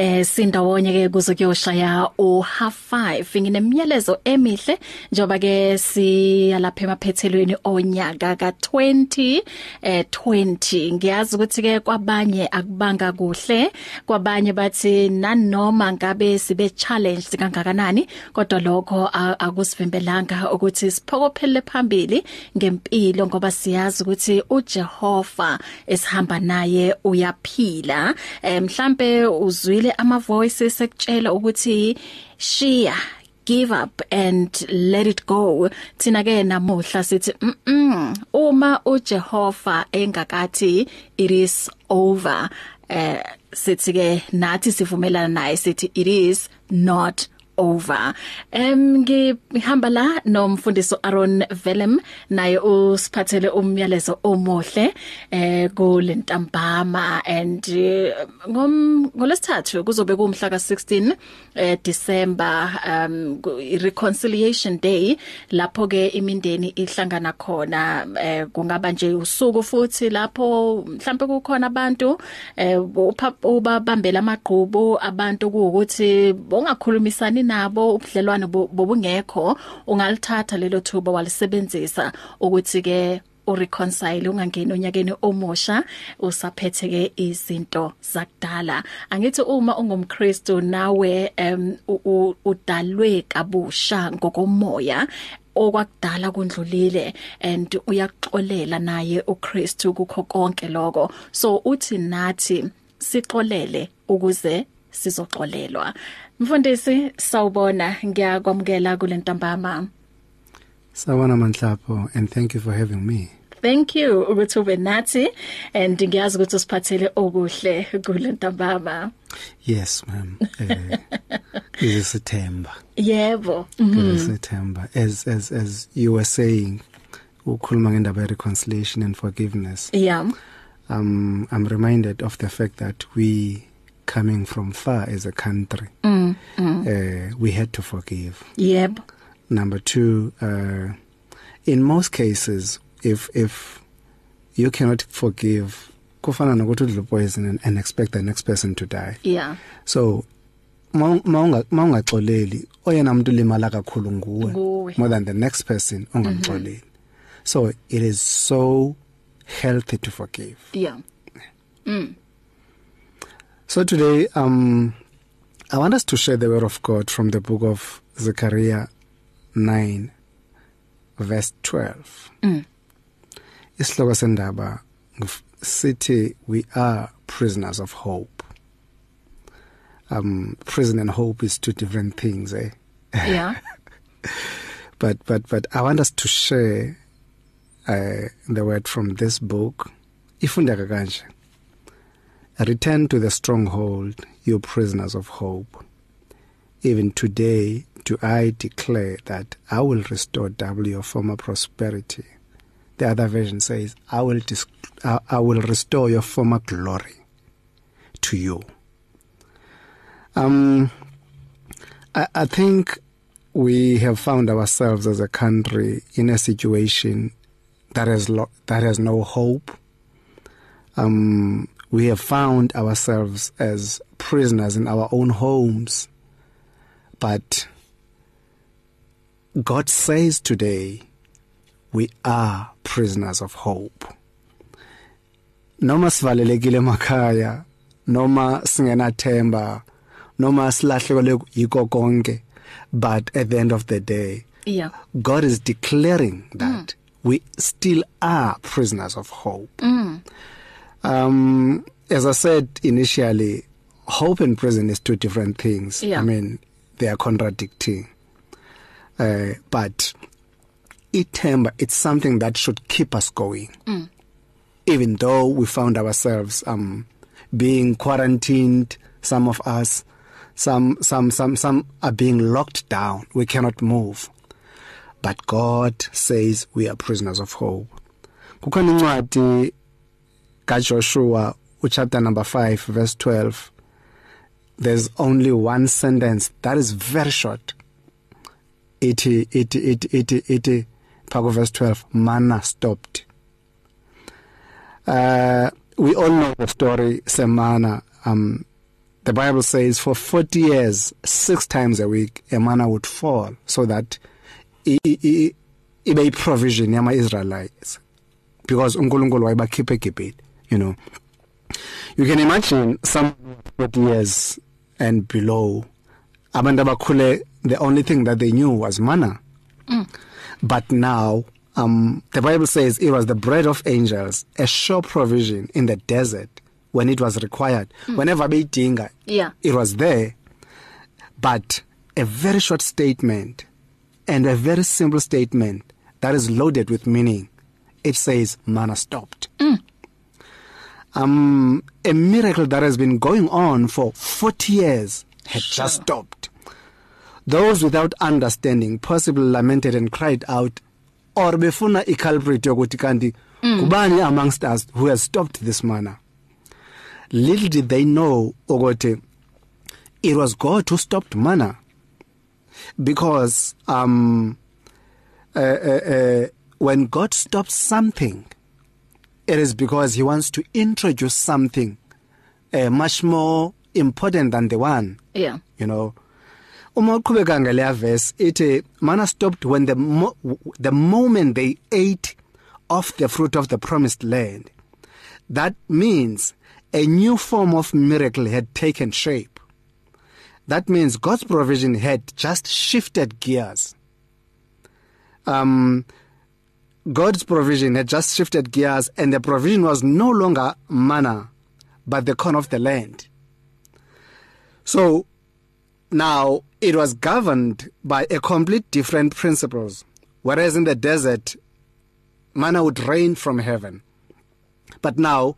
eh sindawonye ke kuze kuyoshaya u half 5 nginemiyalezo emihle njoba ke siyalapha emaphethelweni onyaka ka20 eh 20 ngiyazi ukuthi ke kwabanye akubanga kuhle kwabanye bathi nanoma ngabe sibe challenge kangakanani kodwa lokho akusivimbelanga ukuthi siphokophele phambili ngempilo ngoba siyazi ukuthi uJehova esihamba naye uyaphila. Eh mhlambe uzwile ama voices ekutshela ukuthi shiya give up and let it go thina ke namuhla sithi mm, -mm uma uJehova engakathi it is over eh sithi ke nathi sivumelana naye sithi it is not over. Em ngihamba la nomfundisi Aaron Velem naye usiphathele umyalezo omuhle eh kulentambama. And ngom ngolesithathu kuzobe kumhla ka16 eh December um reconciliation day lapho ke imindeni ihlangana khona. Eh kungaba nje usuku futhi lapho mhlambe kukhona abantu eh ubabambela amaqhubu abantu ukuthi bongakhulumisani nabo ubudlelwane bobungekho ungalithatha lelo thuba walisebenzisa ukuthi ke ureconcile ungangeni onyakeni omusha usaphethe ke izinto zakudala. Angithi uma ungumkristu nawe um udalwe kabusha ngokomoya okwakudala kundlulile and uyaxolela naye uKristu kukho konke lokho. So uthi nathi sixolele ukuze sizoxolelwa. Mfundisi sawubona. Ngiyakwamukela kule ntambama Sawona Manhlapo and thank you for having me. Thank you ukuthi ube nathi and ngiyazi ukuthi usiphathele okuhle kule ntambama Yes ma'am. Eh isithemba Yebo isithemba as as as you were saying ukhuluma ngendaba ye reconciliation and forgiveness. Yeah. Um I'm reminded of the fact that we coming from far as a country mm, mm. Uh, we had to forgive. Yep. Number 2 uh in most cases if if you cannot forgive kufana nokuthi udle poison and, and expect the next person to die. Yeah. So mawunga mawungaxoleli oyena umuntu limala kakhulu nguwe more than the next person ongamxoleli. Mm -hmm. so it is so healthy to forgive. Yeah. Mm. So today um I want us to share the word of God from the book of Zechariah 9 verse 12. Mm. Isihloko sendaba sithi we are prisoners of hope. Um prison and hope is two different things eh. Yeah. but but but I want us to share uh the word from this book ifundeka kanje Return to the stronghold, you prisoners of hope. Even today do I declare that I will restore double your former prosperity. The other version says, I will dis- I, I will restore your former glory to you. Um I, I think we have found ourselves as a country in a situation that has lo- that has no hope. Um we have found ourselves as prisoners in our own homes but God says today we are prisoners of hope noma sivalelekile emakhaya noma singenathemba noma silahlekelwe yiko konke but at the end of the day yeah God is declaring that mm. we still are prisoners of hope mm. Um as I said initially hope and prison is two different things. Yeah. I mean they are contradicting. Uh but ithemba it's something that should keep us going. Mm. Even though we found ourselves um being quarantined some of us some some some some are being locked down. We cannot move. But God says we are prisoners of hope. Kukhona incwadi kaJoshua uchapter number 5 verse 12 there's only one sentence that is very short. It it it it it, it verse 12 manna stopped. Uh we all know the story semana. Um the bible says for 40 years six times a week a manna would fall so that ibe provision yama Israelites because uNkulunkulu wayebakhipha eGibhithe. You know you can imagine some 40 years and below abantu abakhule the only thing that they knew was manna mm. but now um the bible says it was the bread of angels a sure provision in the desert when it was required mm. whenever beyidinga yeah it was there but a very short statement and a very simple statement that is loaded with meaning it says manna stopped. Um a miracle that has been going on for 40 years had sure. just stopped those without understanding possibly lamented and cried out or befuna iculprit yokuthi kanti mm. kubani amongst us who has stopped this manna little did they know ukuthi it was God who stopped manna because um uh, uh, uh, when God stops something it is because he wants to introduce something uh, much more important than the one. Yeah. You know uma uqhubeka ngale verse ithi manna stopped when the mo the moment they ate of the fruit of the promised land. That means a new form of miracle had taken shape. That means God's provision had just shifted gears. Um God's provision had just shifted gears and the provision was no longer manna but the corn of the land. So now it was governed by a complete different principles whereas in the desert manna would rain from heaven. But now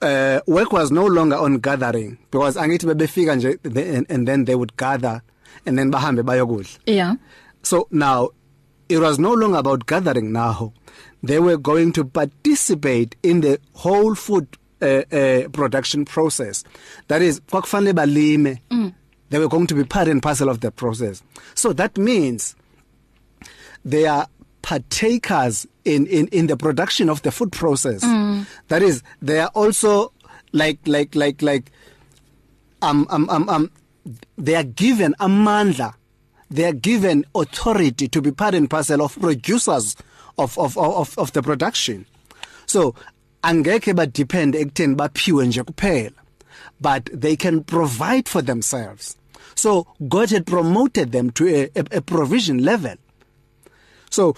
uh, work was no longer on gathering because angithi bebefika nje and, and then they would gather and then bahambe bayokudla. Yeah. So now it was no longer about gathering now they were going to participate in the whole food uh, uh, production process. That is kwakufanele balime. Mm. they were going to be part and parcel of the process. So that means they are partakers in in in the production of the food process. Mm. that is they are also like like like like um um um um they are given amandla they are given authority to be part and parcel of producers of of of of the production. So angeke ba depend ekutheni baphiwe nje kuphela but they can provide for themselves. So God had promoted them to a, a, a provision level. So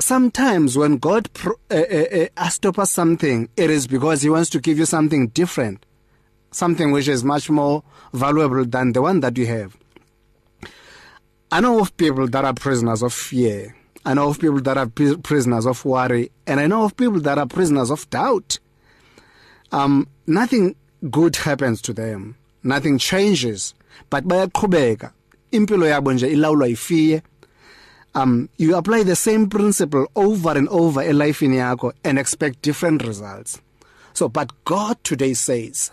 sometimes when God pro, uh, uh, uh, stop us something it is because he wants to give you something different something which is much more valuable than the one that you have. I know of people that are prisoners of fear. I know of people that are prisoners of worry. And I know of people that are prisoners of doubt. Um nothing good happens to them. Nothing changes. But bayaqhubeka. Impilo yabo nje ilawulwa ifear um you apply the same principle over and over in life in yakho and expect different results. So but God today says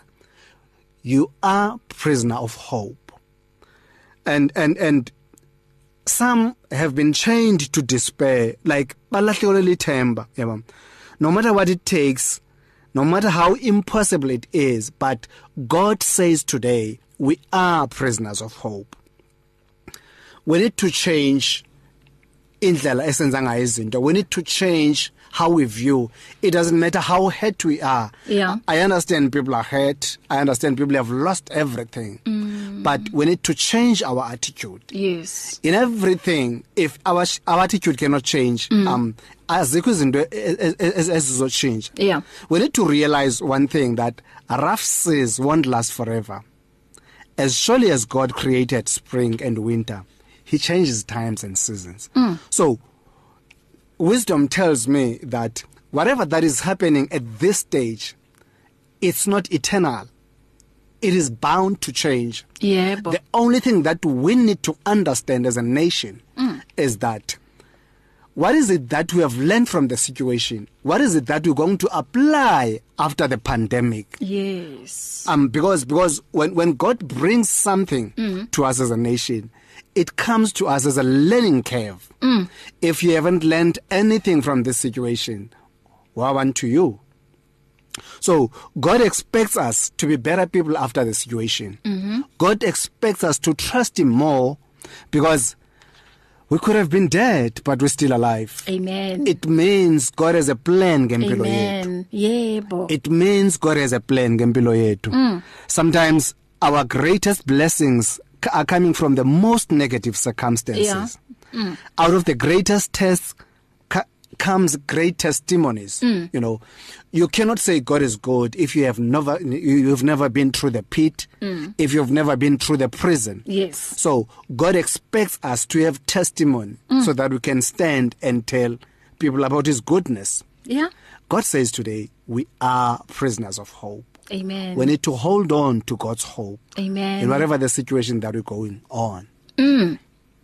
you are prisoner of hope. And and and some have been chained to despair like balahlekelwe lithemba yabo no matter what it takes no matter how impossible it is but God says today we are prisoners of hope. We need to change indlela esenza ngayo izinto. We need to change how we view. It doesn't matter how hurt we are. Yeah. I understand people are hurt. I understand people have lost everything. Mm. but we need to change our attitude. Yes. In everything if our our attitude cannot change mm. um azikho izinto ezizo change yeah. We need to realize one thing that rough seas won't last forever. As surely as god created spring and winter he changes times and seasons. Mm. so wisdom tells me that whatever that is happening at this stage it's not eternal. It is bound to change. Yeah but the only thing that we need to understand as a nation mm. is that what is it that we have learned from the situation? What is it that we're going to apply after the pandemic? Yes. Um because because when when god brings something mm. to us as a nation it comes to us as a learning curve mm. if you haven't learned anything from this situation what want to you So God expects us to be better people after the situation. Mm-hmm. God expects us to trust him more because we could have been dead but we're still alive. Amen. It means God has a plan ngempilo yethu. Yebo. It means God has a plan ngempilo yethu. Mm. Sometimes our greatest blessings are coming from the most negative circumstances. Yeah. Mm. Out of the greatest tests comes great testimonies. Mm. You know, you cannot say God is good if you have never you- you've never been through the pit, mm. if you've never been through the prison. Yes. So God expects us to have testimony mm. so that we can stand and tell people about his goodness. Yeah. God says today we are prisoners of hope. Amen. We need to hold on to God's hope Amen. in whatever the situation that we're going on. Mm.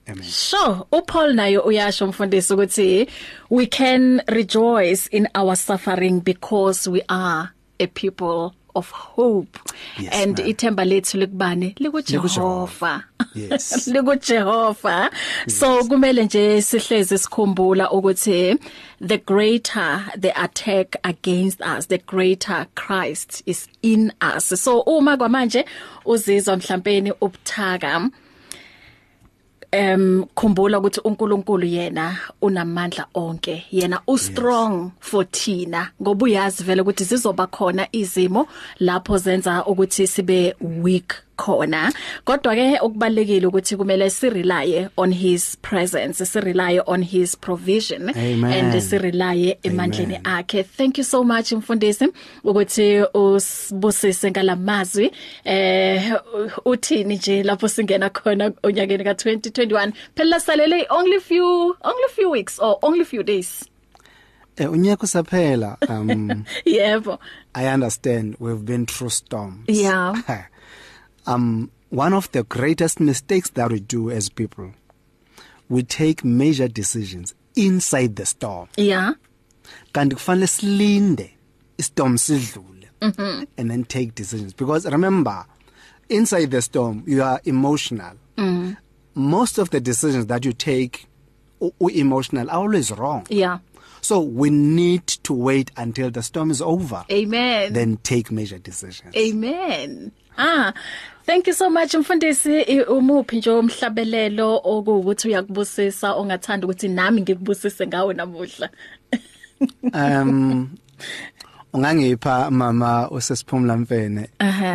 Amen. Sure, uPaul nayo uyasho mfundisi ukuthi we can rejoice in our suffering because we are a people of hope. Yes, and ma'am. ithemba lethu likubani likuJehova. Yes. likuJehova. So kumele nje sihleze sikhumbula ukuthi the greater the attack against us, the greater Christ is in us. So uma kwamanje uzizwa mhlawumbe ubuthaka em khumbula ukuthi uNkulunkulu yena unamandla onke yena u strong yes. for thina ngoba uyazi vele ukuthi zizoba khona izimo lapho zenza ukuthi sibe weak khona. Kodwa ke okubalekile ukuthi kumele si rely on his presence si rely on his provision Amen. and si rely emandleni akhe. Thank you so much mfundisi ukuthi usibusise ngalamazwi eh uthini nje lapho singena khona onyakeni ka2021 phela salele only few only few weeks or only few days? Eh unyaka usaphela um yebo. I understand we've been through storms. Yeah. um one of the greatest mistakes that we do as people we take major decisions inside the storm. yeah kanti kufanele silinde istorm sidlule mm-hmm. and then take decisions because remember inside the storm you are emotional mm. most of the decisions that you take u- emotional are always wrong yeah so we need to wait until the storm is over amen then take major decisions Amen. Ah, thank you so much mfundisi umuphi nje umhlabelelo okuwukuthi uyakubusisa ongathanda ukuthi nami ngikubusise ngawe namuhla. um ungangipha mama usesiphumla mfene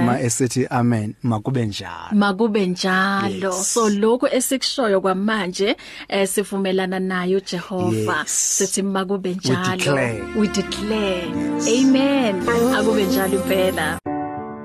ma esithi amen makube njalo Makube njalo. Yes. So lokho esikushoyo kwamanje eh sivumelana nayo Jehova. Yes. Sithi makube njalo. declare. We declare. Amen. Akube njalo impela.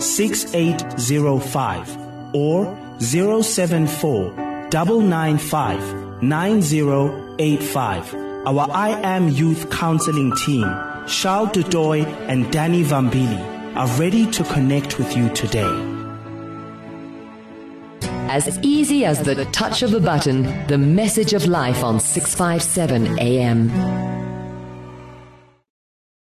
6805 or 074 995 9085. Our I Am Youth Counseling team, Charles Dudoy and Danny Vambili, are ready to connect with you today. As easy as the touch of a button, the message of life on 657 AM.